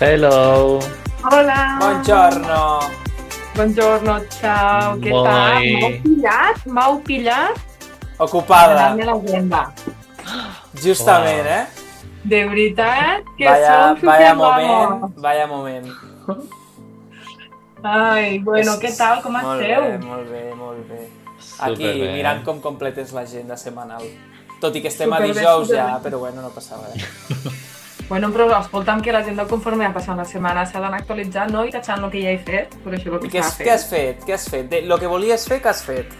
Hello. Hola. Buongiorno. Buongiorno, ciao. Què Moi. tal? M'heu pillat? M'heu pillat? Ocupada. Anant-me a l'agenda. Justament, eh? De veritat que Vaya, sou vaya moment, vaya moment. Ai, bueno, què tal? Com molt esteu? Bé, molt bé, molt bé. Aquí, Superbé. mirant com completes l'agenda setmanal. Tot i que estem a Superbé, dijous superbé. ja, però bueno, no passa res. Bueno, però escolta'm que l'agenda conforme ha passat la setmana s'ha d'anar actualitzant, no? I tachant el que ja he fet, per això el I que què, s'ha has- què fet. has fet? Què has fet? De, lo que volies fer, què has fet?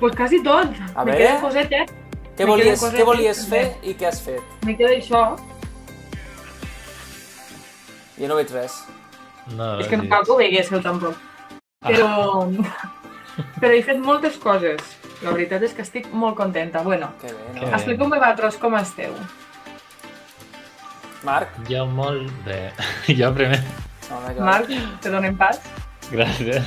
Pues quasi tot. A Me veure. queden cosetes. Què volies, què volies fer i què has fet? Me queda això. Jo no veig res. No, És que no cal que ho veiguéssiu tampoc. Però... però he fet moltes coses. La veritat és que estic molt contenta. Bueno, Que Que expliqueu-me vosaltres com esteu. Marc? Jo molt bé. Jo primer. Clar. Marc, te donem pas? Gràcies.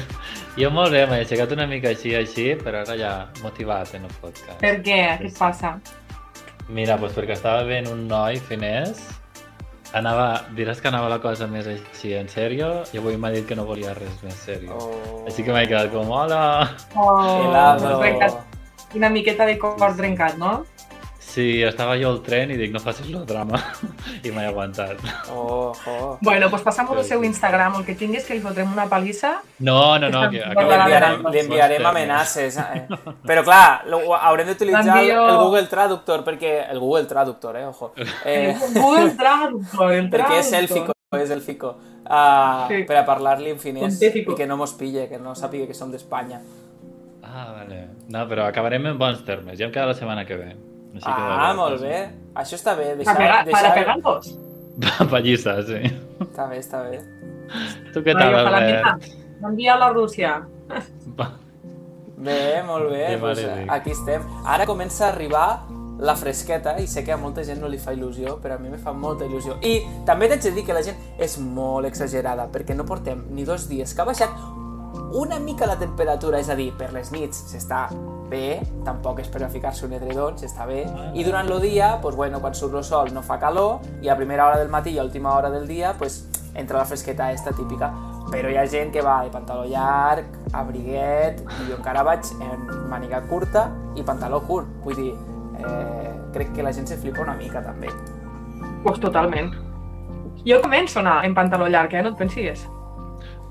Jo molt bé, m'he aixecat una mica així, així, però ara ja motivat en el podcast. Per què? Què et passa? Mira, doncs perquè estava veient un noi finès, anava, diràs que anava la cosa més així en sèrio, i avui m'ha dit que no volia res més sèrio. Oh. Així que m'he quedat com, hola! Oh, Helado. una miqueta de cor trencat, no? Sí, estava jo al tren i dic, no facis el drama, i m'he aguantat. Oh, oh. Bueno, doncs passam-ho al Sí, seu. Instagram, el que tinguis que li fotrem una palissa. No, no, no, que Li Li acaba de enviarem, li enviarem amenaces. Eh? Però clar, lo- haurem d'utilitzar el, el Google Traductor perquè... El Google Traductor, eh? Ojo. Eh, Google Traductor, el perquè és traductor. el fico, és el fico. Uh, Sí. Per a parlar-li en finès i que no mos pille, que no sàpiga que som d'Espanya. Ah, vale. No, però acabarem en bons termes. Ja em queda la setmana que ve. Així que Ah, molt bé. Això està bé. Para, Deixar, pegar, para deixar... pegarlos. Pallissa, sí. Està bé, està bé. Tu què tal, Albert? mira, M'envia a la Rússia. Bé, molt bé. Ja Pues, m'agrada. aquí estem. Ara comença a arribar la fresqueta i sé que a molta gent no li fa il·lusió, però a mi me fa molta il·lusió. I també t'haig de dir que la gent és molt exagerada, perquè no portem ni dos dies que ha baixat una mica la temperatura, és a dir, per les nits s'està bé, tampoc és per a ficar-se un edredon, s'està bé, i durant el dia, pues, bueno, quan surt el sol no fa calor, i a primera hora del matí i a última hora del dia, pues, entra la fresqueta esta típica, però hi ha gent que va de pantaló llarg, abriguet, i jo encara vaig en màniga curta i pantaló curt, vull dir, eh, crec que la gent se flipa una mica també. Pues totalment. Jo començo a anar en pantaló llarg, eh? No et pensis.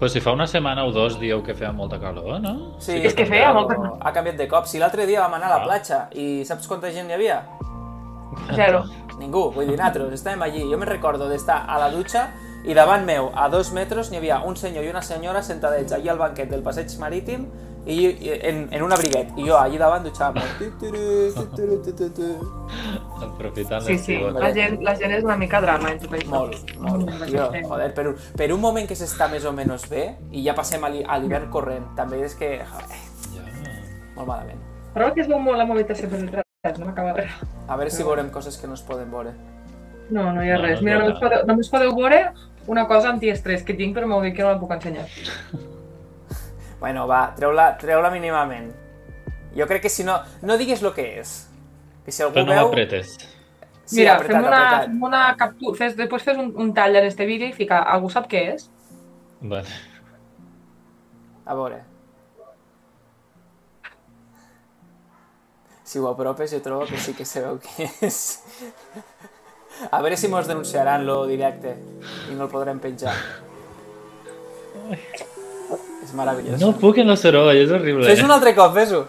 Però si fa una setmana o dos dieu que feia molta calor, no? Sí, És que feia molta- Ha canviat de cop. Si l'altre dia vam anar a la Ah. platja i saps quanta gent hi havia? Zero. Ningú, vull dir, nosaltres estàvem allí. Jo me'n recordo d'estar a la dutxa i davant meu, a dos metres, n'hi havia un senyor i una senyora sentadets allí al banquet del passeig marítim i, i en, en un abriguet. I jo allí davant tu. Aprofitant Sí, sí, la gent, la gent és una mica drama en tot això. Molt, molt. Mm, Jo, joder, per, un- per un moment que s'està més o menys bé i ja passem a l'hi- a l'hivern corrent, també és que... Joder, Ja. molt malament. Però que es veu molt la movitació per internet, no m'acaba res. A veure si veurem coses que no es poden veure. No, no hi ha No, res. no Mira, és només podeu, només podeu veure una cosa antiestrès que tinc, però m'ho dic que no la puc ensenyar. Bueno, va, treu-la treu mínimament. Jo crec que si no... No digues el que és. Que si algú Però no veu... m'apretes. Sí, Mira, apretat, fem una, apretat. fem una captura, fes, després fes un, un tall en este vídeo i fica, algú sap què és? Vale. A veure. Si ho apropes, jo trobo que sí que se veu què és. A veure si mos denunciaran lo directe i no el podrem penjar. És meravellós. No puc en la soroll, és horrible. Fes un altre cop, fes-ho.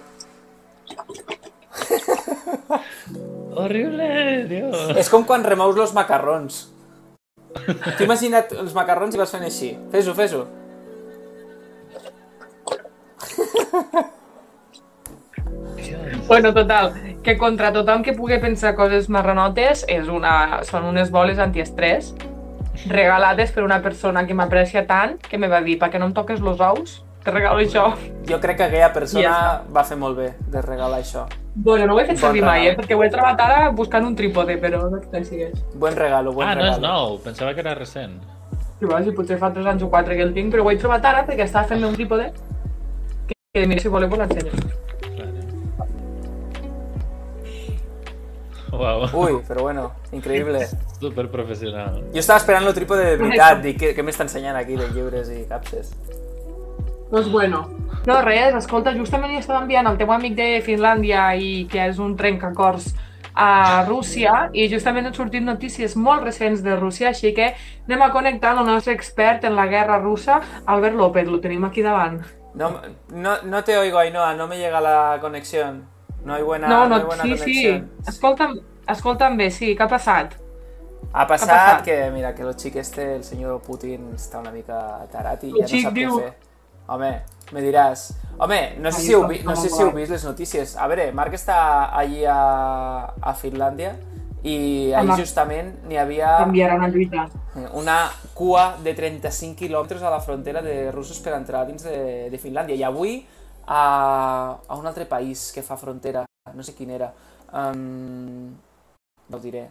Horrible, Dios. És com quan remous los macarrons. T'ho imagina't els macarrons i vas fent així. Fes-ho, fes-ho. Bueno, total, que contra tothom que pugui pensar coses marranotes és una, són unes boles antiestrès regalades per una persona que m'aprecia tant que me va dir, perquè no em toques los ous, te regalo això. Jo crec que aquella persona Ja va fer molt bé de regalar això. Bueno, no ho he fet Bon servir mai, eh, perquè ho he trobat ara buscant un trípode, però no pensis. Buen regalo, buen Ah, no és regalo. nou, pensava que era recent. Sí, va, si potser fa 3 anys o 4 que el tinc, però ho he trobat ara perquè estava fent un trípode que, que mira, si voleu, us l'ensenyo. Vale. Uau. Ui, però bueno, increïble. Super professional. Jo estava esperant el trípode de veritat, dic, què, què m'està ensenyant aquí de llibres i capses? Pues bueno. No, res, escolta, justament li estava enviant al teu amic de Finlàndia i que és un trencacors a Rússia i justament han sortit notícies molt recents de Rússia, així que anem a connectar el nostre expert en la guerra russa, Albert López, lo tenim aquí davant. No, no, no te oigo, Ainhoa, no me llega la conexión. No hay buena, no, no, hay buena sí, conexión. sí, escolta'm, escolta'm bé, sí, què ha passat? Ha passat, passat? que, mira, que el xic este, el senyor Putin, està una mica tarat i El ja no sap diu- què fer. Home, me diràs... Home, no sé, Ai, si heu, vi, no sé si heu vist les notícies. A veure, Marc està allí a, a Finlàndia i allí Home. justament n'hi havia Enviaran a lluitar. una cua de 35 quilòmetres a la frontera de russos per entrar dins de, de Finlàndia. I avui a, a un altre país que fa frontera, no sé quin era, um, no ho diré.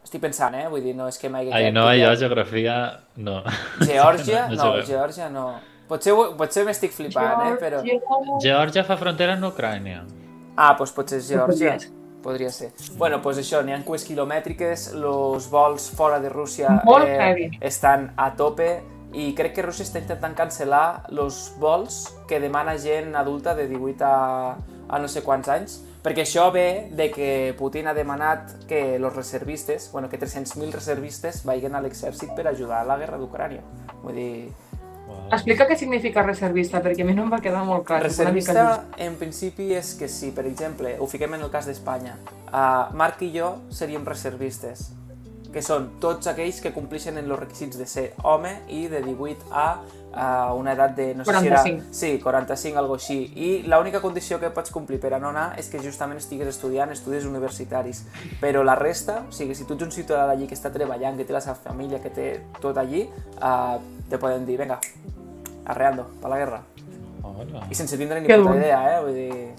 Estic pensant, eh? Vull dir, no és que m'hagi Ai, no, jo geografia... No. Geòrgia? No, no No. Geòrgia no. Potser, potser m'estic flipant, eh? Però... Geòrgia fa frontera amb Ucrània. Ah, doncs potser és Geòrgia. Podria ser. Bueno, doncs això, n'hi ha cues quilomètriques, els vols fora de Rússia eh, estan a tope i crec que Rússia està intentant cancel·lar els vols que demana gent adulta de 18 a, a no sé quants anys, perquè això ve de que Putin ha demanat que els reservistes, bueno, que 300.000 reservistes vagin a l'exèrcit per ajudar a la guerra d'Ucrània. Vull dir, Uau. Explica què significa reservista, perquè a mi no em va quedar molt clar. mica Reservista, en principi, és que si, per exemple, ho fiquem en el cas d'Espanya, uh, Marc i jo seríem reservistes, que són tots aquells que complixen en els requisits de ser home i de 18 a a una edat de, no sé si 45. era... Sí, 45, algo així. I l'única condició que pots complir per a no anar és que justament estigues estudiant estudis universitaris. Però la resta, o sigui, si tu ets un ciutadà d'allí que està treballant, que té la seva família, que té tot allí, uh, te poden dir, venga, arreando, pa la guerra. Hola. I sense tindre ni Que puta idea, eh? Vull dir...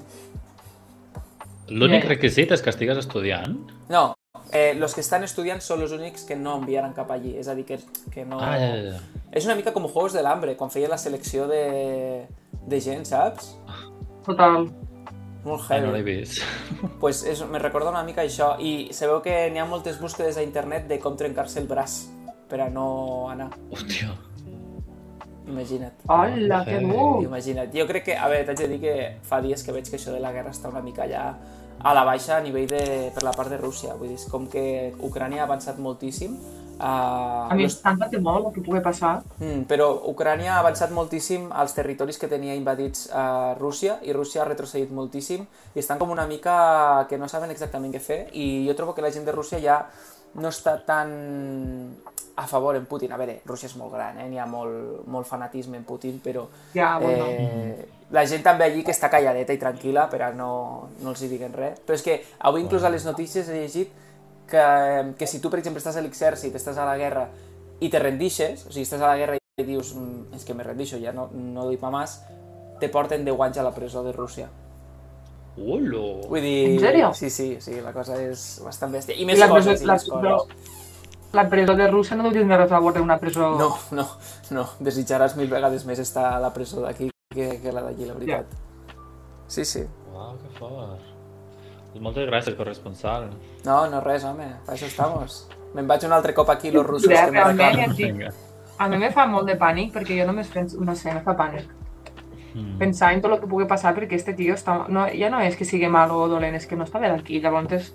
L'únic requisit és que estigues estudiant? No, eh, los que estan estudiant són els únics que no enviaran cap allí. És a dir, que, que no... Ah, ja, ja, ja. És una mica com Juegos de l'Hambre, quan feia la selecció de, de gent, saps? Total. Molt Ah, no l'he heavy. vist. pues és, me recorda una mica això. I sabeu que n'hi ha moltes búsquedes a internet de com trencar-se el braç per a no anar. Hòstia. Imagina't. Hola, que Heavy. dur. Imagina't. Jo crec que, a veure, t'haig de dir que fa dies que veig que això de la guerra està una mica ja a la baixa a nivell de, per la part de Rússia. Vull dir, és com que Ucrània ha avançat moltíssim. Uh, A mi em té molt el que pugui passar. Mm, però Ucrània ha avançat moltíssim als territoris que tenia invadits a Rússia i Rússia ha retrocedit moltíssim i estan com una mica que no saben exactament què fer i jo trobo que la gent de Rússia ja no està tan a favor en Putin. A veure, Rússia és molt gran, eh? n'hi ha molt, molt fanatisme en Putin, però Ja, bueno. eh, la gent també allí que està calladeta i tranquil·la per a no, no els hi diguin res. Però és que avui inclús a les notícies he llegit que, que si tu, per exemple, estàs a l'exèrcit, estàs a la guerra i te rendixes, o sigui, estàs a la guerra i dius "Mm, és que me rendixo, ja no, no doy pa más, te porten 10 anys a la presó de Rússia. Olo. Vull dir... En sèrio? Sí, sí, sí, la cosa és bastant bèstia. I I més la coses, presó, i la, més coses. la presó de Rússia no deu tindre res a veure una presó... No, no, no, desitjaràs mil vegades més estar a la presó d'aquí que, que la d'allí, la veritat. Sí, sí. Uau, que fort. Moltes gràcies, corresponsal. No, no res, home, per això estamos. Me'n vaig un altre cop aquí, los russos, Ja, que me realment, reclamen. ja et dic, Vinga. a mi me fa molt de pànic perquè jo només penso, no sé, me fa pànic. Mm. Pensar en tot el que pugui passar perquè este tio està, no, ja no és que sigui mal o dolent, és que no està bé d'aquí. Llavors,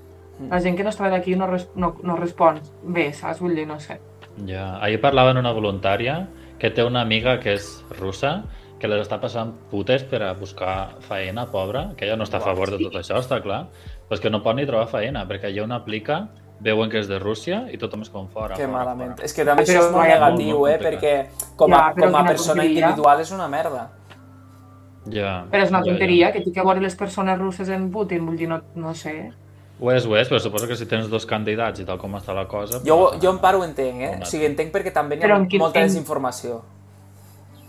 la gent que no està bé d'aquí no, res, no, no respon bé, saps? Vull dir, no sé. Ja, ahir parlava amb una voluntària que té una amiga que és russa que les està passant putes per a buscar feina, pobra, que ella no està a favor de tot això, està clar, però és que no pot ni trobar feina, perquè allà on aplica veuen que és de Rússia i tothom és com fora. Que fora, malament. fora. És que també Però això és molt negatiu, molt eh? complicat. Perquè com a, Ja, com a persona individual és una merda. Ja, Però és una tonteria ja. que té que veure les persones russes en Putin, vull dir, no, no sé. Ho és, ho és, però suposo que si tens dos candidats i tal com està la cosa... Jo, doncs- jo en part ho entenc, eh? O sigui, entenc perquè també Però ha molta desinformació.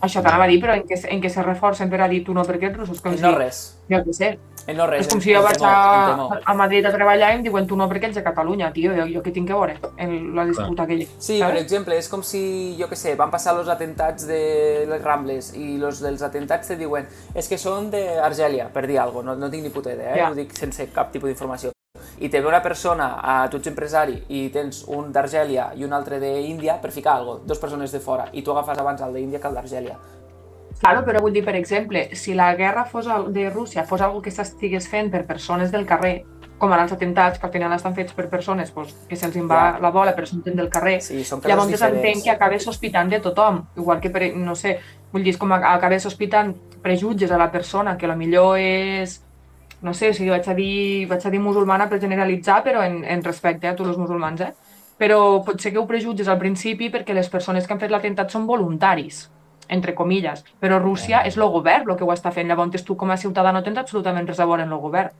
Això t'anava a dir, però en què, en què se reforcen per a dir tu no perquè ets russos? Com En si, no res. jo què sé. En no res. és com si jo vaig a, a Madrid a treballar i em diuen tu no perquè ets de Catalunya, tio, jo, jo què tinc que veure en la disputa aquella. Sí, per exemple, és com si, jo que sé, van passar els atentats de les Rambles i los dels atentats te diuen és que són d'Argèlia, per dir alguna cosa, no, no tinc ni puta idea, eh? Ja. ho dic sense cap tipus d'informació. I te ve una persona, a, tu ets empresari, i tens un d'Argèlia i un altre d'Índia, per ficar alguna cosa, dos persones de fora, i tu agafes abans el d'Índia que el d'Argèlia. Claro, però vull dir, per exemple, si la guerra fos de Rússia fos algo que s'estigués fent per persones del carrer, com ara els atemptats, que al final estan fets per persones pues, que se'ls va Ja. la bola però són gent del carrer, Sí, llavors diferents. entenc que acabes sospitant de tothom, igual que, per, no sé, vull dir, com acabes sospitant prejutges a la persona, que millor és, no sé, o sigui, vaig a dir, vaig a dir musulmana per generalitzar, però en, en respecte a tots els musulmans, eh? Però pot ser que ho prejutges al principi perquè les persones que han fet l'atemptat són voluntaris, entre comilles, però Rússia és el govern el que ho està fent, llavors tu com a ciutadà no tens absolutament res a veure en el govern.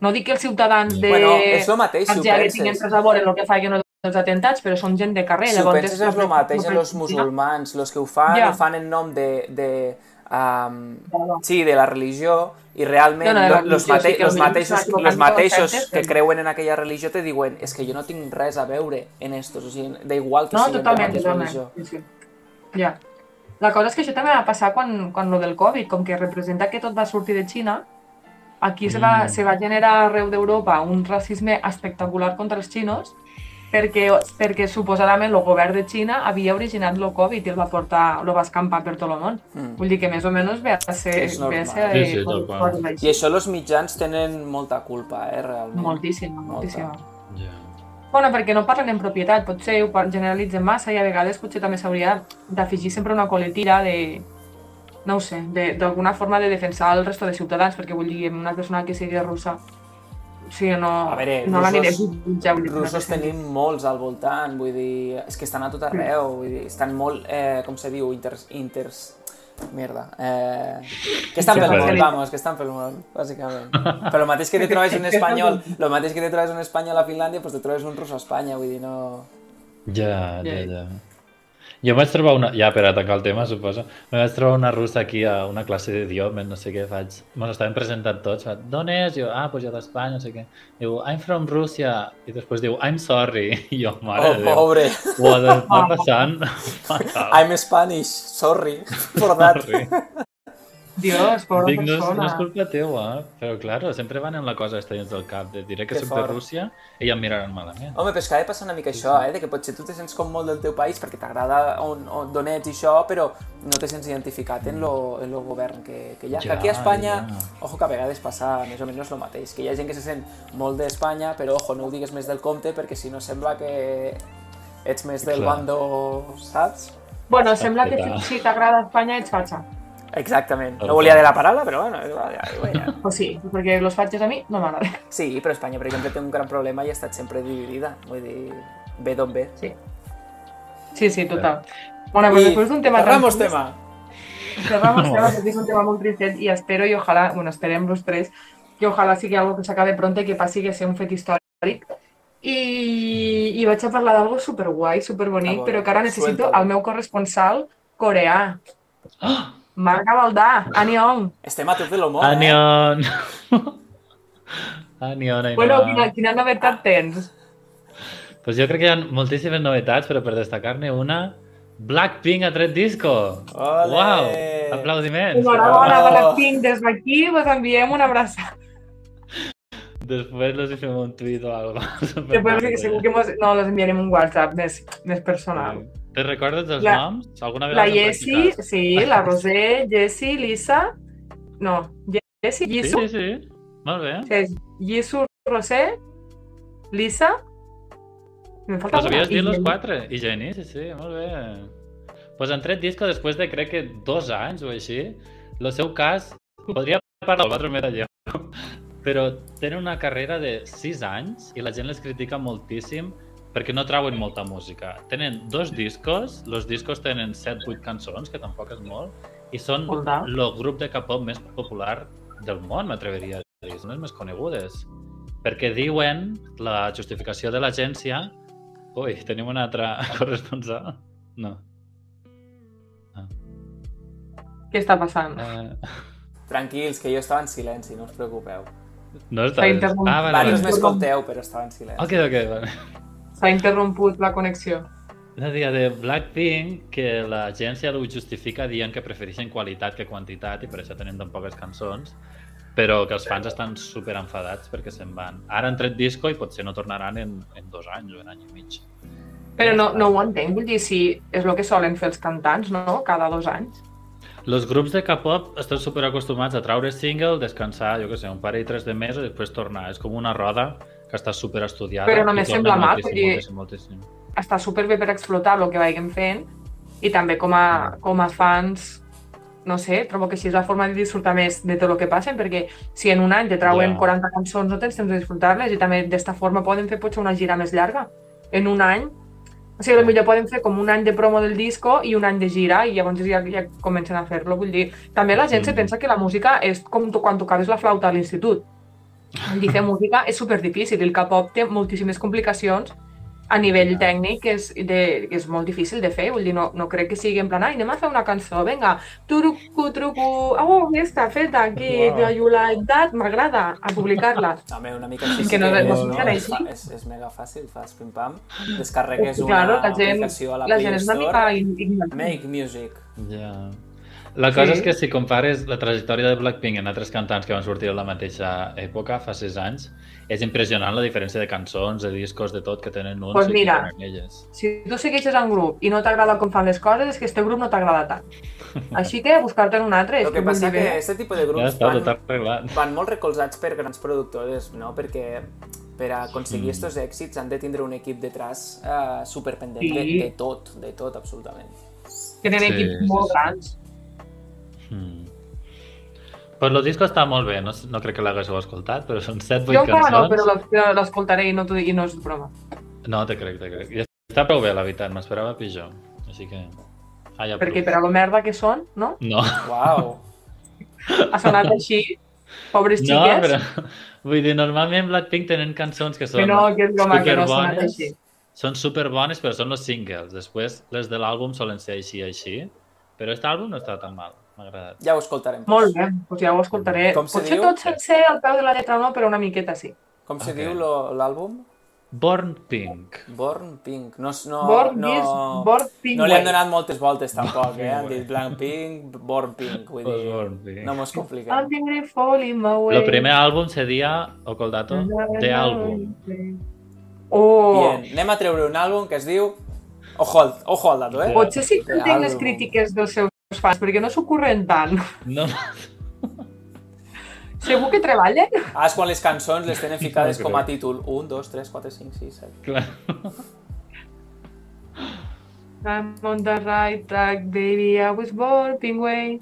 No dic que els ciutadans de Bueno, és el mateix, si ho Argèlia tinguin res a veure en el que facin els atentats, però són gent de carrer. Si ho penses és el mateix en els musulmans, els que ho fan, Ja. ho fan en nom de, de, um, sí, de la religió i realment No, no, los, mate sí los mateixos, los mateixos que creuen en aquella religió te diuen és que jo no tinc res a veure en estos, o sigui, da igual que No, siguin de la totalment, mateixa totalment. religió. Ja. La cosa és que això també va passar quan, quan lo del Covid, com que representa que tot va sortir de Xina, aquí se, va, Mm. se va generar arreu d'Europa un racisme espectacular contra els xinos perquè, perquè suposadament el govern de Xina havia originat el Covid i el va portar, el va escampar per tot el món. Mm. Vull dir que més o menys ve a ser... És. Ve a ser Sí, sí, eh, coses I això els mitjans tenen molta culpa, eh, realment. Moltíssima, Molta. moltíssima. Ja. Bueno, perquè no parlen en propietat, potser ho generalitzen massa i a vegades potser també s'hauria d'afegir sempre una coletilla de, no ho sé, de- d'alguna forma de defensar el resto de ciutadans, perquè vull dir, una persona que sigui russa, o sigui, no, A veure, no l'aniré a jutjar. vull dir, no Russos sentit. tenim molts al voltant, vull dir, és que estan a tot arreu, vull dir, estan molt, eh, com se diu, inters... inters... Merda. Eh, que estan pel món, vamos, que estan pel món, bàsicament. Però el mateix que te trobes un espanyol, el mateix que te trobes un espanyol a Finlàndia, doncs te trobes un russo a Espanya, vull dir, no... Ja, ja, Ja. Jo em vaig trobar una... Ja, per a tancar el tema, suposo. Me vaig trobar una russa aquí a una classe d'idiomes, no sé què faig. Ens estaven presentant tots. D'on és? Jo, ah, pues jo d'Espanya, no sé què. Diu, I'm from Russia. I després diu, I'm sorry. I jo, mare Oh, de Déu. pobre. What està passant? I'm Spanish, sorry for that. Sorry. Dios, pobra Dic, no, és- persona. no és culpa teua, però claro, sempre van en la cosa esta dins del cap, de diré que Que soc de fort. Rússia i ja em miraran malament. Home, però és que ha de passar una mica això, eh? De que potser tu te sents com molt del teu país perquè t'agrada on, on, d'on ets i això, però no te sents identificat en lo, en lo govern que, que hi ha. que Ja, aquí a Espanya, ja. ojo que a vegades passa més o menys el mateix, que hi ha gent que se sent molt d'Espanya, però ojo, no ho digues més del compte perquè si no sembla que ets més del Clar. bando, saps? Bueno, sembla que si t'agrada Espanya ets fatxa. Exactament. Tal No volia qual. dir la paraula, però bueno, ja. O sí, perquè los fatxes a mi no m'agraden. Sí, però Espanya, per exemple, té un gran problema i ha estat sempre dividida. Vull dir, ve d'on ve. Sí. Sí, sí, total. Bueno, pues I després d'un tema... tan cerramos tema. Cerramos tema porque es un tema muy triste y espero y ojalá, bueno, esperemos los tres, que ojalá sigui algo que s'acabe pronto i que passi que sigui un fet històric. I, i vaig a parlar d'algo superguai, superbonic, però que ara necessito el meu corresponsal coreà. Marc Gavaldà, Anion. Estem a tot de l'humor, eh? Anion! Anion, Ainhoa. Bueno, quina, quina novetat tens? Pues jo crec que hi ha moltíssimes novetats, però per destacar-ne una, Blackpink ha tret disco! Ole! Uau! Aplaudiments! Enhorabona, Oh. Blackpink, des d'aquí us enviem una abraçada. Després els hi fem un tuit o alguna cosa. Després que segur que mos, no, les enviarem un WhatsApp més, més personal. Te recordes dels La- noms? Alguna La vegada Jessie, practicat? sí, la Rosé, Jessie, Lisa... No, Jessie, Sí, Jisoo, sí, sí. Molt bé. sí. Jisoo, Rosé, Lisa... Me falta una. havies dit Jenny. quatre. I Jenny, sí, sí, molt bé. Pues han tret disco després de crec que dos anys o així. El seu cas, podria parlar quatre més allà, però tenen una carrera de sis anys i la gent les critica moltíssim perquè no trauen molta música. Tenen dos discos, els discos tenen 7-8 cançons, que tampoc és molt, i són el grup de K-pop més popular del món, m'atreveria a dir, són les més conegudes. Perquè diuen, la justificació de l'agència... Ui, tenim un altre corresponsal? No. Què està passant? Eh, Tranquils, que jo estava en silenci, no us preocupeu. no està S'ha bé. interromput. Ah, vale, Vosaltres vale. m'escolteu, però estava en silenci. Ok, ok, vale. S'ha interromput la connexió. La dia de Blackpink, que l'agència ho justifica dient que prefereixen qualitat que quantitat i per això tenen tan poques cançons. però que els fans estan super enfadats perquè se'n van. Ara han tret disco i potser no tornaran en, en dos anys o en any i mig. Però no, no ho entenc, vull dir, si és el que solen fer els cantants, no? Cada dos anys. Els grups de K-pop estan super acostumats a traure single, descansar, jo què sé, un parell i tres de mesos i després tornar. És com una roda que està super estudiada. Però no me sembla mal, dir- moltíssim, moltíssim. Està superbé per explotar el que vagin fent i també com a, com a fans no sé, trobo que així és la forma de disfrutar més de tot el que passen, perquè si en un any te trauen Ja. 40 cançons no tens temps de disfrutar-les i també d'esta forma poden fer potser una gira més llarga. En un any, o sigui, potser poden fer com un any de promo del disco i un any de gira i llavors ja, ja comencen a fer-lo. Vull dir, també la gent se Mm. pensa que la música és com tu, quan tocaves la flauta a l'institut. Vull dir, fer música és super difícil el K-pop té moltíssimes complicacions a nivell Ja. tècnic que és, de, que és molt difícil de fer, vull dir, no, no crec que sigui en plan, ai, anem a fer una cançó, vinga, turucu, trucu, oh, ja està feta, aquí, Wow. you like that, m'agrada, a publicar-la. Home, una mica així Que no- sí no és, funciona és, és, és mega fàcil, fas pim-pam, descarregues una claro, la gent, aplicació a la, la Play gent és una Store, mica. Make Music. Ja. La cosa Sí. és que si compares la trajectòria de Blackpink en altres cantants que van sortir a la mateixa època, fa sis anys, és impressionant la diferència de cançons, de discos, de tot que tenen uns Pues i mira. que tenen elles. Si tu segueixes un grup i no t'agrada com fan les coses, és que este grup no t'agrada tant. Així que a buscar-te'n un altre. és El que passa que aquest tipus de Ja grups està, tot van, van molt recolzats per grans productores, no? Perquè per a aconseguir Mm. estos èxits han de tindre un equip detrás uh, superpendent de, Sí. de tot, de tot, absolutament. tenen Sí, equips sí, molt sí. grans. Mm. Pues el disco està molt bé, no, no crec que l'haguéssiu escoltat, però són 7-8 Jo encara no, cançons. però l'es- l'escoltaré i, no, t'ho- i no és broma. No, te crec, te crec. I està prou bé, la veritat, m'esperava pitjor. Així que... Ah, ja Perquè per a lo merda que són, no? No, Uau! Ha sonat així, pobres no, xiques. però... Vull dir, normalment Blackpink tenen cançons que són Que no, que és broma, que no ha sonat superbones, així. Són superbones, però són els singles. Després, les de l'àlbum solen ser així, així. Però aquest àlbum no està tan mal, m'ha agradat. Ja ho escoltarem. Molt bé, doncs ja ho escoltaré. Com se Potser diu? tot sencer al peu de la lletra no, però una miqueta sí. Com se Ok. diu lo- l'àlbum? Born Pink. Born Pink. No, no, Born no, is Born Pink no li han donat moltes voltes tampoc, eh? Han dit Blanc Pink, Born Pink. Vull dir, Born Pink. no mos compliquem. Something may fall in my way. El primer àlbum seria, o el dato, The Album. Oh, Bien, anem a treure un àlbum que es diu... Ojo al, ojo al dato, eh? potser sí que entenc les crítiques dels seus fans, perquè no s'ocorren tant. No, Segur que treballen? Ah, és quan les cançons les tenen ficades No com a títol. 1, 2, 3, 4, 5, 6, 7. clar. I'm on the right track, baby, I was born pink way.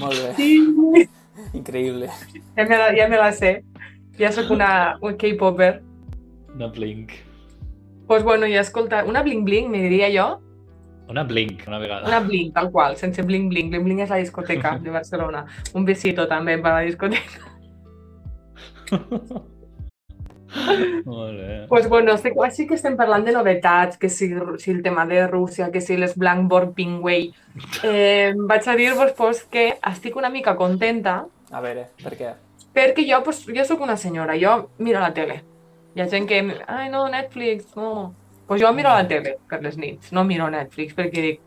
Molt bé, Sí. increïble. Ja me la, ja me la sé. Ja sóc una, un K-popper. Una Blink. Pues bueno, ja escolta, una bling, me diria jo. Una Blink, una vegada. Una bling, tal qual, sense bling bling. Bling bling és la discoteca de Barcelona. Un besito també per la discoteca. Molt bé. Pues bueno, sí que estem parlant de novetats, que si, si el tema de Rússia, que si les Blackboard Pingway. Eh, vaig a dir-vos pues, que estic una mica contenta A veure, per què? perquè jo, pues, jo sóc una senyora, jo miro la tele. Hi ha gent que, ai no, Netflix, no. Pues jo miro la tele per les nits, no miro Netflix perquè dic,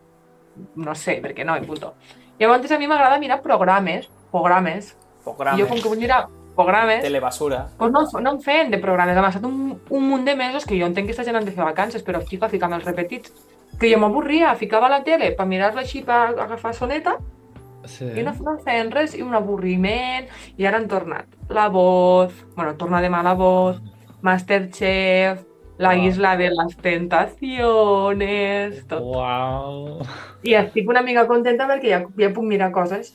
no sé, perquè no, i punto. Llavors a mi m'agrada mirar programes, programes, i Programes, jo com que vull mirar programes, telebasura. pues no, no em feien de programes, ha passat un, un munt de mesos que jo entenc que aquesta gent han de fer vacances, però estic a ficar-me els repetits. Que jo m'avorria, ficava la tele per mirar-la així, per agafar soneta, Sí. i no, no feien res, i un avorriment, i ara han tornat. La Voz, bueno, torna demà La Voz, Masterchef, La Ah. Isla de las Tentaciones, tot. Uau. I estic una mica contenta perquè ja, ja puc mirar coses.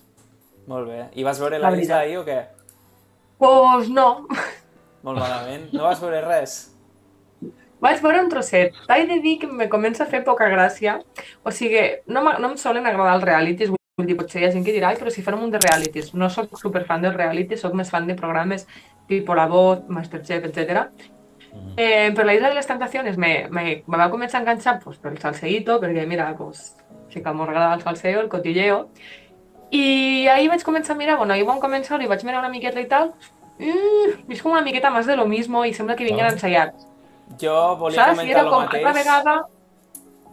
Molt bé. I vas veure La la isla ahir o què? Pues no, Molt malament. No vas veure res? Vaig veure un trosset. T'he de dir que me comença a fer poca gràcia. O sigui, no, no em solen agradar els realities, vull dir, potser hi ha gent que dirà, "Ai, però si fan un munt de realities. No sóc superfan dels realities, sóc més fan de programes tipus La Voz, Masterchef, etc. Eh, per la Isla de les Tentaciones me, me, me va començar a enganxar pues, pel salseïto, perquè mira, pues, sí que m'agrada el salseo, el cotilleo. I ahir vaig començar a mirar, bueno, ahir vam començar i vaig mirar una miqueta i tal. Mm, és com una miqueta més de lo mismo i sembla que vinguin Ah. ensaiats. Jo volia Saps? I comentar era el com, mateix. altra vegada,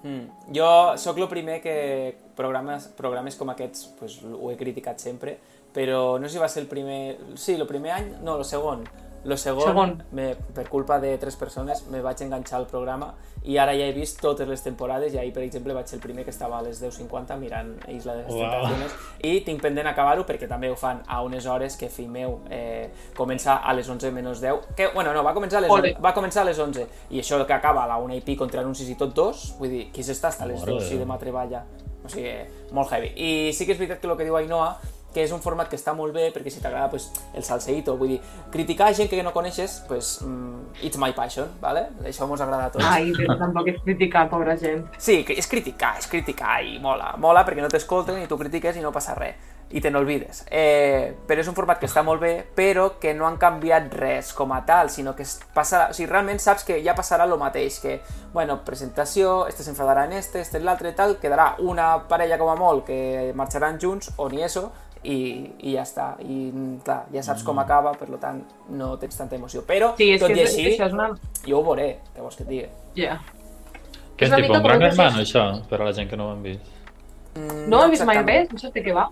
Mm. Jo sóc el primer que programes, programes com aquests pues, ho he criticat sempre però no sé si va ser el primer... Sí, el primer any, no, el segon. El segon, Segon. Me, per culpa de tres persones, me vaig enganxar al programa i ara ja he vist totes les temporades i ahir, per exemple, vaig ser el primer que estava a les 10.50 mirant Isla de les Uau. Tentaciones i tinc pendent acabar-ho perquè també ho fan a unes hores que, fill meu, eh, comença a les 11 menys 10, que, bueno, no, va començar a les, Ole. 11, va començar a les 11 i això que acaba a la una i pico entre anuncis i tot dos, vull dir, qui s'està hasta les Mare 2 de si demà treballa? O sigui, molt heavy. I sí que és veritat que el que diu Ainhoa que és un format que està molt bé perquè si t'agrada pues, el salseïto, vull dir, criticar gent que no coneixes, pues, mm, it's my passion, ¿vale? Això mos agrada a tots. Ai, però tampoc és criticar, pobra gent. Sí, que és criticar, és criticar i mola. Mola perquè no t'escolten i tu critiques i no passa res. I te n'olvides. Eh, però és un format que està molt bé, però que no han canviat res com a tal, sinó que passa, o sigui, realment saps que ja passarà el mateix, que, bueno, presentació, este s'enfadarà en este, este en l'altre, tal, quedarà una parella com a molt que marxaran junts, o ni eso, i, i ja està. I, clar, ja saps com acaba, per lo tant, no tens tanta emoció. Però, Sí, és tot que i és, així, és una... jo ho veuré, què vols que et digui. Ja. Que És és tipus un com Dragon que Man, sí. això, per a la gent que no ho han vist. Mm, No he vist mai res, no sé de què va.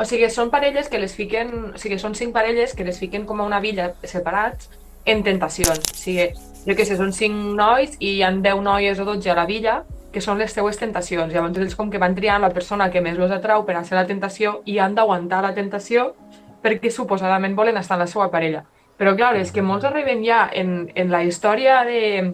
O sigui, són parelles que les fiquen... O sigui, són cinc parelles que les fiquen com a una villa separats en tentacions. O sigui, jo què sé, són cinc nois i hi han 10 noies o 12 a la villa que són les seues tentacions. Llavors ells com que van la persona que més los atrau per a ser la tentació i han d'aguantar la tentació perquè suposadament volen estar amb la seva parella. Però clar, és que molts arriben ja en, en la història de...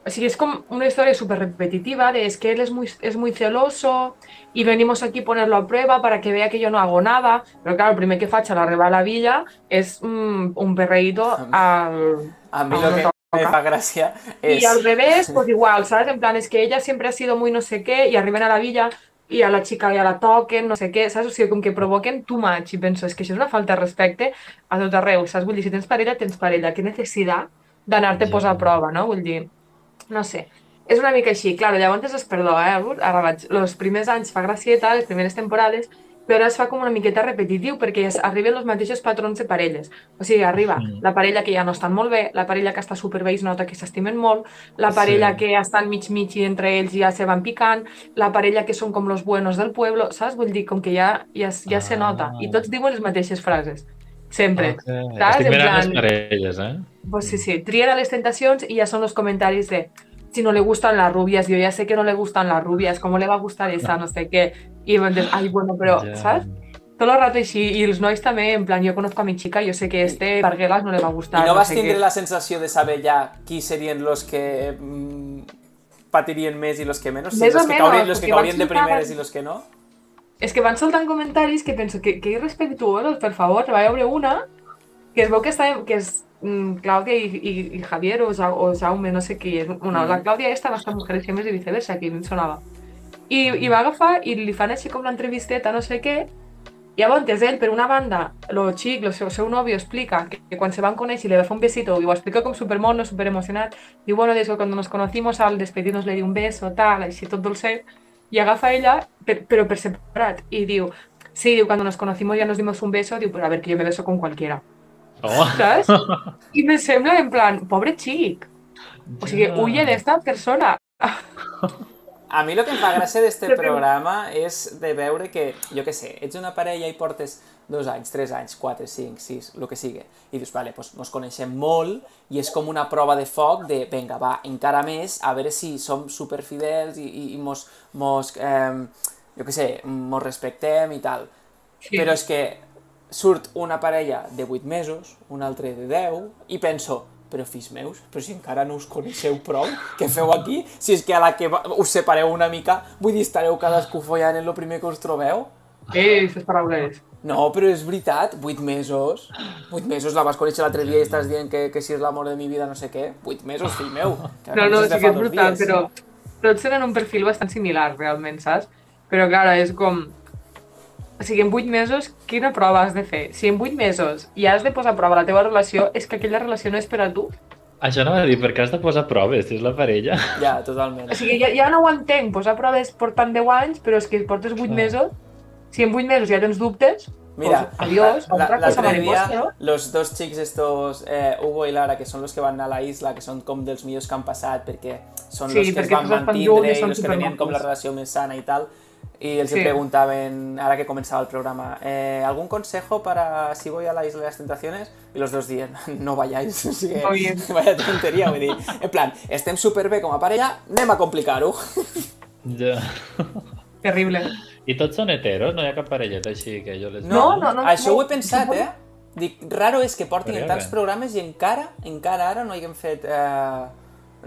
O sigui, es como una historia súper repetitiva de es que él es muy, es muy celoso y venimos aquí a ponerlo a prueba para que vea que yo no hago nada. Pero claro, el primer que facha la arribar a la villa es mm, un perreíto al... A mi a que me fa gràcia és... Y al revés, pues igual, ¿sabes? En plan, es que ella siempre ha sido muy no sé qué y arriben a la villa y a la chica ya la toquen, no sé què, saps? O sigui, com que provoquen too much i penso, és que això és una falta de respecte a tot arreu, saps? Vull dir, si tens parella, tens parella, què necessitat d'anar-te a Ja. posar a prova, no? Vull dir, no sé. És una mica així, claro, llavors es perdó, eh? Ara vaig, els primers anys fa gracieta, les primeres temporades, però es fa com una miqueta repetitiu perquè es arriben els mateixos patrons de parelles. O sigui, arriba Mm. la parella que ja no estan molt bé, la parella que està superbé i es nota que s'estimen molt, la parella Sí. que estan mig-mig i entre ells ja se van picant, la parella que són com los buenos del pueblo, saps? Vull dir, com que ja, ja, ja se nota. I tots diuen les mateixes frases. Sempre. Okay. Saps? Estic En mirant les plan- parelles, eh? Pues sí, sí, trien a les tentacions y ya son los comentarios de si no le gustan las rubias, yo ya sé que no le gustan las rubias, ¿cómo le va a gustar esa? No sé qué. Y entonces, ay, bueno, pero, Ja. ¿sabes? Todo el rato y sí, y los nois también, en plan, yo conozco a mi chica, yo sé que este Parguelas no le va a gustar. I no vas tindre qué. la sensació de saber ja qui serien los que mm, patirien més i los que menys? Més los o que caurien, los que caurien de primeres i los que no? Es que van soltant comentaris que penso que, que irrespetuosos, per favor, va haver una que es veu que, que és mm, Clàudia i, i, i Javier o, o Jaume, no sé qui és. Una, la Clàudia esta va estar Mujeres Gemes i viceversa, que em sonava. I, I va agafar i li fan així com l'entrevisteta, no sé què, i llavors ell, per una banda, el xic, el seu, seu nòvio, explica que, que quan se van conèixer le va fer un besito i ho explica com supermono, superemocionat. Diu, bueno, desde cuando nos conocimos al despedirnos le di un beso, tal, així tot dolcet. I agafa ella, per, però per separat, i diu, sí, diu, cuando nos conocimos ya nos dimos un beso, diu, pero a ver, que yo me beso con cualquiera. Oh. ¿Sabes? I me sembla en plan, pobre xic. O sigui, Ja. huye de esta persona. A mi el que em fa gràcia d'este Però- programa és de veure que, jo que sé, ets una parella i portes dos anys, tres anys, quatre, cinc, sis, el que sigui, i dius, vale, doncs mos coneixem molt i és com una prova de foc de, venga, va, encara més, a veure si som superfidels i, i, i mos, mos eh, jo que sé, mos respectem i tal. Sí. Però és que surt una parella de 8 mesos, un altre de 10, i penso, però fills meus, però si encara no us coneixeu prou, què feu aquí? Si és que a la que us separeu una mica, vull dir, estareu cadascú follant en el primer que us trobeu? Eh, aquestes paraules. No, però és veritat, 8 mesos. 8 mesos la vas conèixer l'altre dia i estàs dient que, que si és l'amor de mi vida no sé què. 8 mesos, fill meu. Que No, no, sí que és brutal, dies. però tots tenen un perfil bastant similar, realment, saps? Però, clar, és com... O sigui, en 8 mesos, quina prova has de fer? Si en 8 mesos ja has de posar a prova la teva relació, és que aquella relació no és per a tu. Això no va dir, perquè has de posar proves, si és la parella. Ja, totalment. O sigui, ja, ja no ho entenc, posar proves portant 10 anys, però és que portes 8 Clar. mesos, si en 8 mesos ja tens dubtes, Mira, pues, adiós, la- otra la- cosa l'altre mariposa, dia, ¿no? los dos xics estos, eh, Hugo i Lara, que són los que van anar a la isla, que són com dels millors que han passat, perquè són Sí, los que es van mantindre i los que tenien com la relació més sana i tal, y els Sí. preguntaven, ahora que comenzaba el programa, eh, ¿algún consejo para si voy a la Isla de las Tentaciones? Y los dos dien, no vayáis. O sigui, Muy bien. vaya tonteria, vull dir. En plan, estem superbé com a parella, anem a complicar-ho. Ja. Terrible. I tots són heteros? No hi ha cap parelleta així que jo les... No, no, no. Això ho he no, pensat, suposo- eh? Dic, raro és que portin en tants programes i encara, encara ara no haguem fet eh,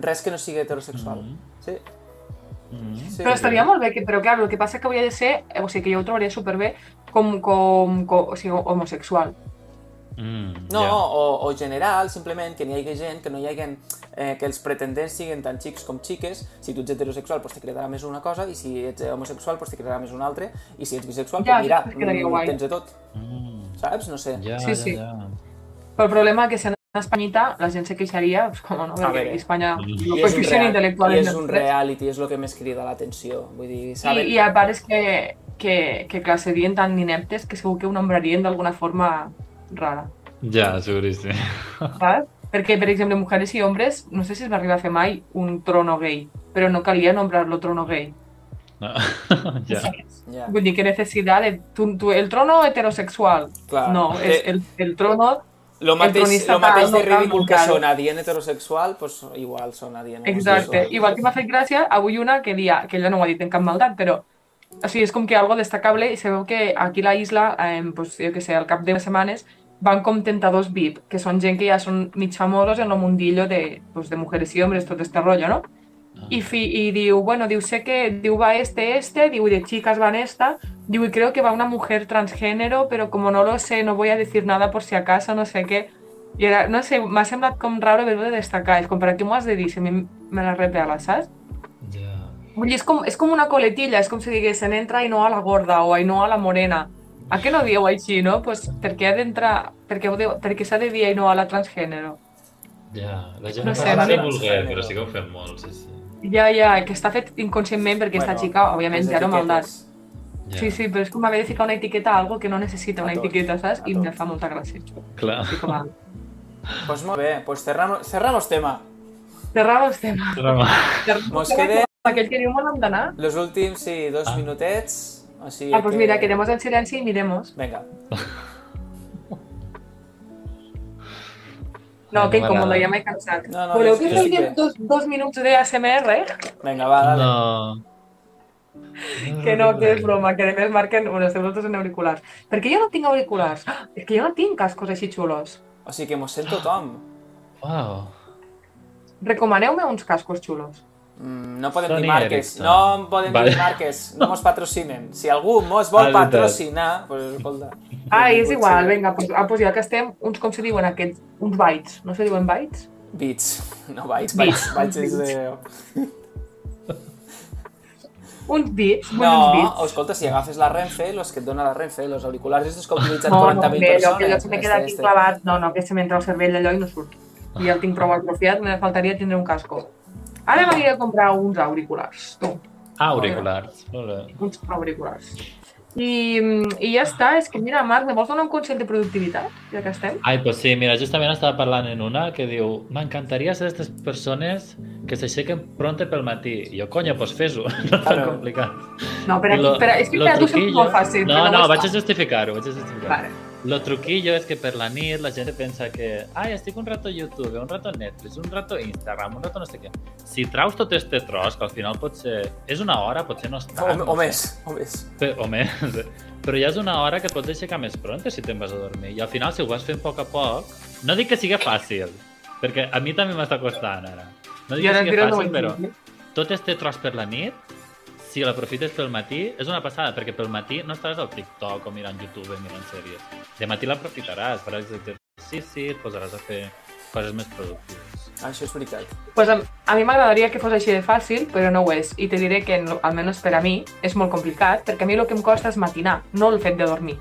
res que no sigui heterosexual. Sí. Mm. sí. Però estaria molt bé, que, però clar, el que passa que hauria de ser, o sigui, que jo ho trobaria superbé com, com, com o sigui, homosexual. Mm, No, ja. o, o general, simplement, que n'hi hagi gent, que no hi hagi eh, que els pretendents siguin tant xics com xiques. Si tu ets heterosexual, doncs te cridarà més una cosa, i si ets homosexual, doncs te cridarà més una altra, i si ets bisexual, Ja, doncs mira, mm, tens de tot, Mm, saps? No sé. ja, Sí, ja, sí. ja. Però el problema que si en Espanyita la gent se queixaria, pues, com no, perquè veure. Espanya I no I és, un real, intel·lectual I és un reality, és el que més crida l'atenció. Vull dir, I, saben... I a part és que, que, que clar, serien tan ineptes que segur que ho nombrarien d'alguna forma rara, Ja, seguríssim. saps? Perquè, per exemple, Mujeres i Hombres, no sé si es va arribar a fer mai un trono gay, però no calia nombrar-lo trono gay. No. ja. Ja, Vull dir, que necessitat de... Tu, tu, el trono heterosexual. clar. No, és Eh, el, el trono... Lo mateix, lo mateix de ridícul que són adient heterosexual, pues igual són adient Exacte. Igual que m'ha fet gràcia, avui una que dia, que ella no ho ha dit en cap maldat, però o sigui, és com que algo destacable i sabeu que aquí a la isla, eh, pues, jo que sé, al cap de setmanes, van com tentadors VIP, que són gent que ja són mig famosos en el mundillo de, pues, de mujeres i hombres, tot este rollo, no? Y, fi, y diu, bueno, diu, sé que diu, va este, este, diu, de chicas van esta, diu, y creo que va una mujer transgénero, pero como no lo sé, no voy a decir nada por si acaso, no sé què. I era, no sé, m'ha semblat com raro haver-ho de destacar. És com, per què m'ho has de dir? Si a mi me la repela, saps? Ja. Vull dir, és com, és com una coletilla, és com si diguessin entra i no a la gorda o no a la morena. A què no dieu així, no? Pues, per què ha d'entrar, per què, per què s'ha de dir i no a la transgènero? Ja, la gent No sé, sé, no vulguer, però sí que ho fem molt, sí, sí. Ja, ja, que està fet inconscientment perquè aquesta xica, òbviament, ja no maldat. Ja. Sí, sí, però és com haver de ficar una etiqueta a algo que no necessita una etiqueta, saps? I me fa molta gràcia. Clar. Així com a... Pues molt bé, pues cerramos, cerramos tema. Cerramos tema. Rama. Mos quede Aquell que diu on hem d'anar. los últims, sí, dos Ah. minutets. O sigui Ah, pues que... mira, quedemos en silenci i miremos. Vinga. No, que no incòmode, m'agrada. ja m'he cansat. No, no, Voleu que fem dos, dos minuts de ASMR? Vinga, va, dale. No. Que no, que és broma, que a més marquen, bueno, estem en auriculars. Per què jo no tinc auriculars? Ah, és que jo no tinc cascos així xulos. O sigui que mos sent tothom. Wow. Recomaneu-me uns cascos xulos. Mm, no podem Sony dir marques. Ericsson. No en podem Vale. dir marques. No mos patrocinen. Si algú mos vol Ah, veritat. patrocinar, pues escolta. Ah, és igual, vinga, pues, ah, pues ja que estem, uns com se diuen aquests, uns bytes, no se diuen bytes? Beats. No, bytes. Beats. Bytes, bytes és de... Uns bits, No, uns bits. o escolta, si agafes la Renfe, los que et dona la Renfe, los auriculars estos que utilitzen No, no, 40.000 bé, allò, persones. que allò se m'he quedat aquí este. clavat, no, no, que se m'entra al cervell allò i no surt. I ja el tinc prou atrofiat, me faltaria tindre un casco. Ara m'aniré a comprar uns auriculars, tu, Auriculars. Molt bé. uns auriculars. I, I ja està, és que mira, Marc, me vols donar un consell de productivitat, ja que estem? Ai, pues sí, mira, justament estava parlant en una que diu m'encantaria ser d'aquestes persones que s'aixequen pronte pel matí. I jo, conya, pues fes-ho, no és tan complicat. No, però, lo- però és que per a tu és molt fàcil. No, no, ho vaig a justificar-ho, vaig a justificar-ho. Vale. Lo truquillo és que per la nit la gent pensa que ai, estic un rato a YouTube, un rato a Netflix, un rato a Instagram, un rato no sé què. Si traus tot este tros, que al final pot ser... És una hora, potser no és tant. O, o sé. més, o més. O més. Però ja és una hora que et pots aixecar més pronta si te'n vas a dormir. I al final, si ho vas fent a poc a poc, no dic que sigui fàcil, perquè a mi també m'està costant ara. No dic I que ara sigui tira fàcil, però tot este tros per la nit, si l'aprofites pel matí, és una passada, perquè pel matí no estaràs al TikTok o mirant YouTube, mirant sèries. De matí l'aprofitaràs, faràs exercici, et posaràs a fer coses més productives. Això és veritat. Pues a, a mi m'agradaria que fos així de fàcil, però no ho és. I te diré que, almenys per a mi, és molt complicat, perquè a mi el que em costa és matinar, no el fet de dormir.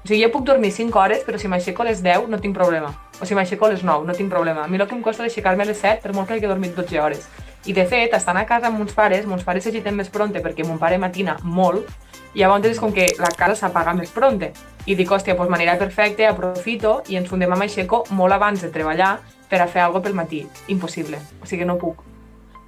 O sigui, jo puc dormir 5 hores, però si m'aixeco a les 10 no tinc problema. O si m'aixeco a les 9 no tinc problema. A mi el que em costa és aixecar-me a les 7 per molt que hagi dormit 12 hores. I de fet, estant a casa amb mons pares, mons pares s'agiten més pronte perquè mon pare matina molt, i llavors és com que la casa s'apaga més pronte. I dic, hòstia, doncs m'anirà perfecte, aprofito i ens fundem amb aixeco molt abans de treballar per a fer alguna pel matí. Impossible. O sigui, no puc.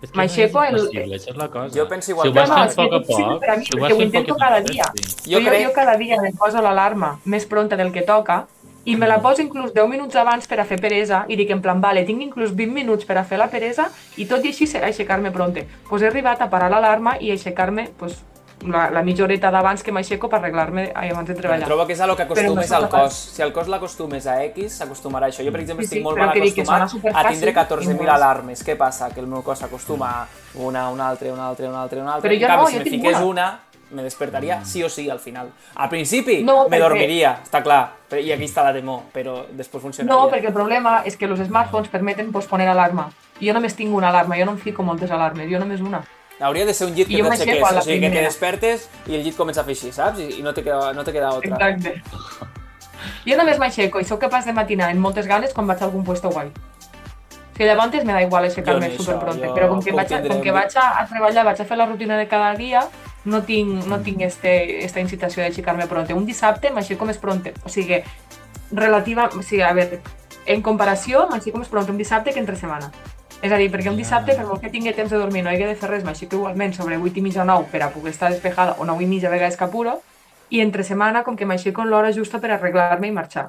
És que M'aixeco no és el- impossible, això és la cosa. Jo penso igual Si ho que vas No, fent que poc a poc, per a mi, si ho vas ho fent intento poc a cada poc, dia. Jo Jo, crec- jo cada dia me poso l'alarma més pronta del que toca i me la poso inclús 10 minuts abans per a fer peresa i dic en plan, vale, tinc inclús 20 minuts per a fer la peresa i tot i així serà aixecar-me pronte. Pues he arribat a parar l'alarma i aixecar-me pues, la, la mitja horeta d'abans que m'aixeco per arreglar-me abans de treballar. Trobo que és a lo que Però acostumes no al cos. Si al cos l'acostumes a X, s'acostumarà a això. Jo, per exemple, Sí, sí, estic molt però mal acostumat a tindre i 14.000 molt. alarmes. Què passa? Que el meu cos s'acostuma a una, una altra, una altra, una altra, una altra. Però En jo canvi, no, si jo me una. una, me despertaria sí o sí al final. Al principi No, me perquè- dormiria, està clar, i aquí està la demo, però després funcionaria. No, perquè el problema és que els smartphones permeten posponer alarma. Jo només tinc una alarma, jo no em fico moltes alarmes, jo només una. Hauria de ser un llit que t'aixequés, o sigui, que te despertes i el llit comença a fer així, saps? I, i no te queda, no te queda otra. Exacte. Jo només m'aixeco i sóc capaç de matinar amb moltes ganes quan vaig a algun puesto guai. O sigui, llavors m'he da igual aixecar-me superpronte, però com que, vaig a, com que vaig a, a treballar, vaig a fer la rutina de cada dia, no tinc, no tinc este, esta incitació d'aixecar-me pronte. Un dissabte m'aixeco més pronte. O sigui, relativa... O sigui, a veure, en comparació, m'aixeco més pronte un dissabte que entre setmana. És a dir, perquè un dissabte, per molt que tingui temps de dormir, no hagi de fer res, m'aixeco igualment sobre 8 i mitja o 9 per a poder estar despejada, o 9 i mitja a vegades que apuro, i entre setmana, com que m'aixeco l'hora justa per arreglar-me i marxar.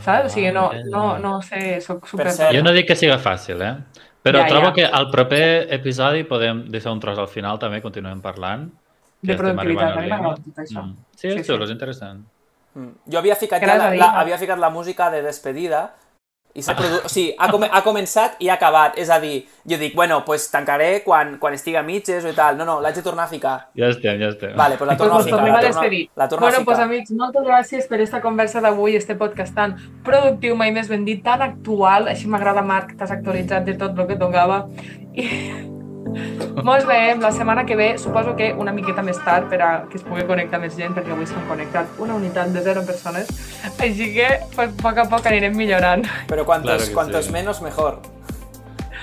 Saps? O sigui, no, no, no sé, soc super... cert, Jo no dic que siga fàcil, eh? Però Ja, trobo ja. que al proper episodi podem deixar un tros al final també, continuem parlant. De productivitat, a mi m'agrada tot això. Mm. Sí, és Sí, xulo, sí. és interessant. Mm. Jo havia ficat, ja la, a la, havia ficat la música de despedida i s'ha produ... o sigui, ha, come, ha començat i ha acabat. És a dir, jo dic, bueno, pues tancaré quan, quan estigui a mitges o tal. No, no, l'haig de tornar a ficar. Ja estem, ja estem. Vale, pues la Pues torno a nos ficar. a La torno, despedir. la torno bueno, a pues ficar. amics, moltes gràcies per esta conversa d'avui, este podcast tan productiu, mai més ben dit, tan actual. Així m'agrada, Marc, t'has actualitzat de tot el que tocava. I... Mos veiem la setmana que ve, suposo que una miqueta més tard per a que es pugui connectar més gent, perquè avui s'han connectat una unitat de zero persones. Així que, pues, a poc a poc anirem millorant. Però quantos, Claro quantos sí. menos, mejor.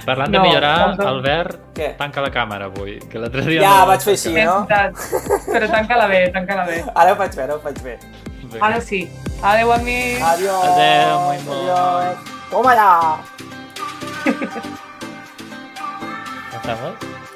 Parlant de No, millorar, no, no. Albert, Què? tanca la càmera avui, que l'altre dia... Ja, no vaig fer així, no? veritat. Però tanca-la bé, tanca-la bé. Ara ho faig bé, ara ho faig bé. Vinga. Ara sí. Adeu, amics. Adiós. Adeu, moi, moi. Adiós. Toma 啊。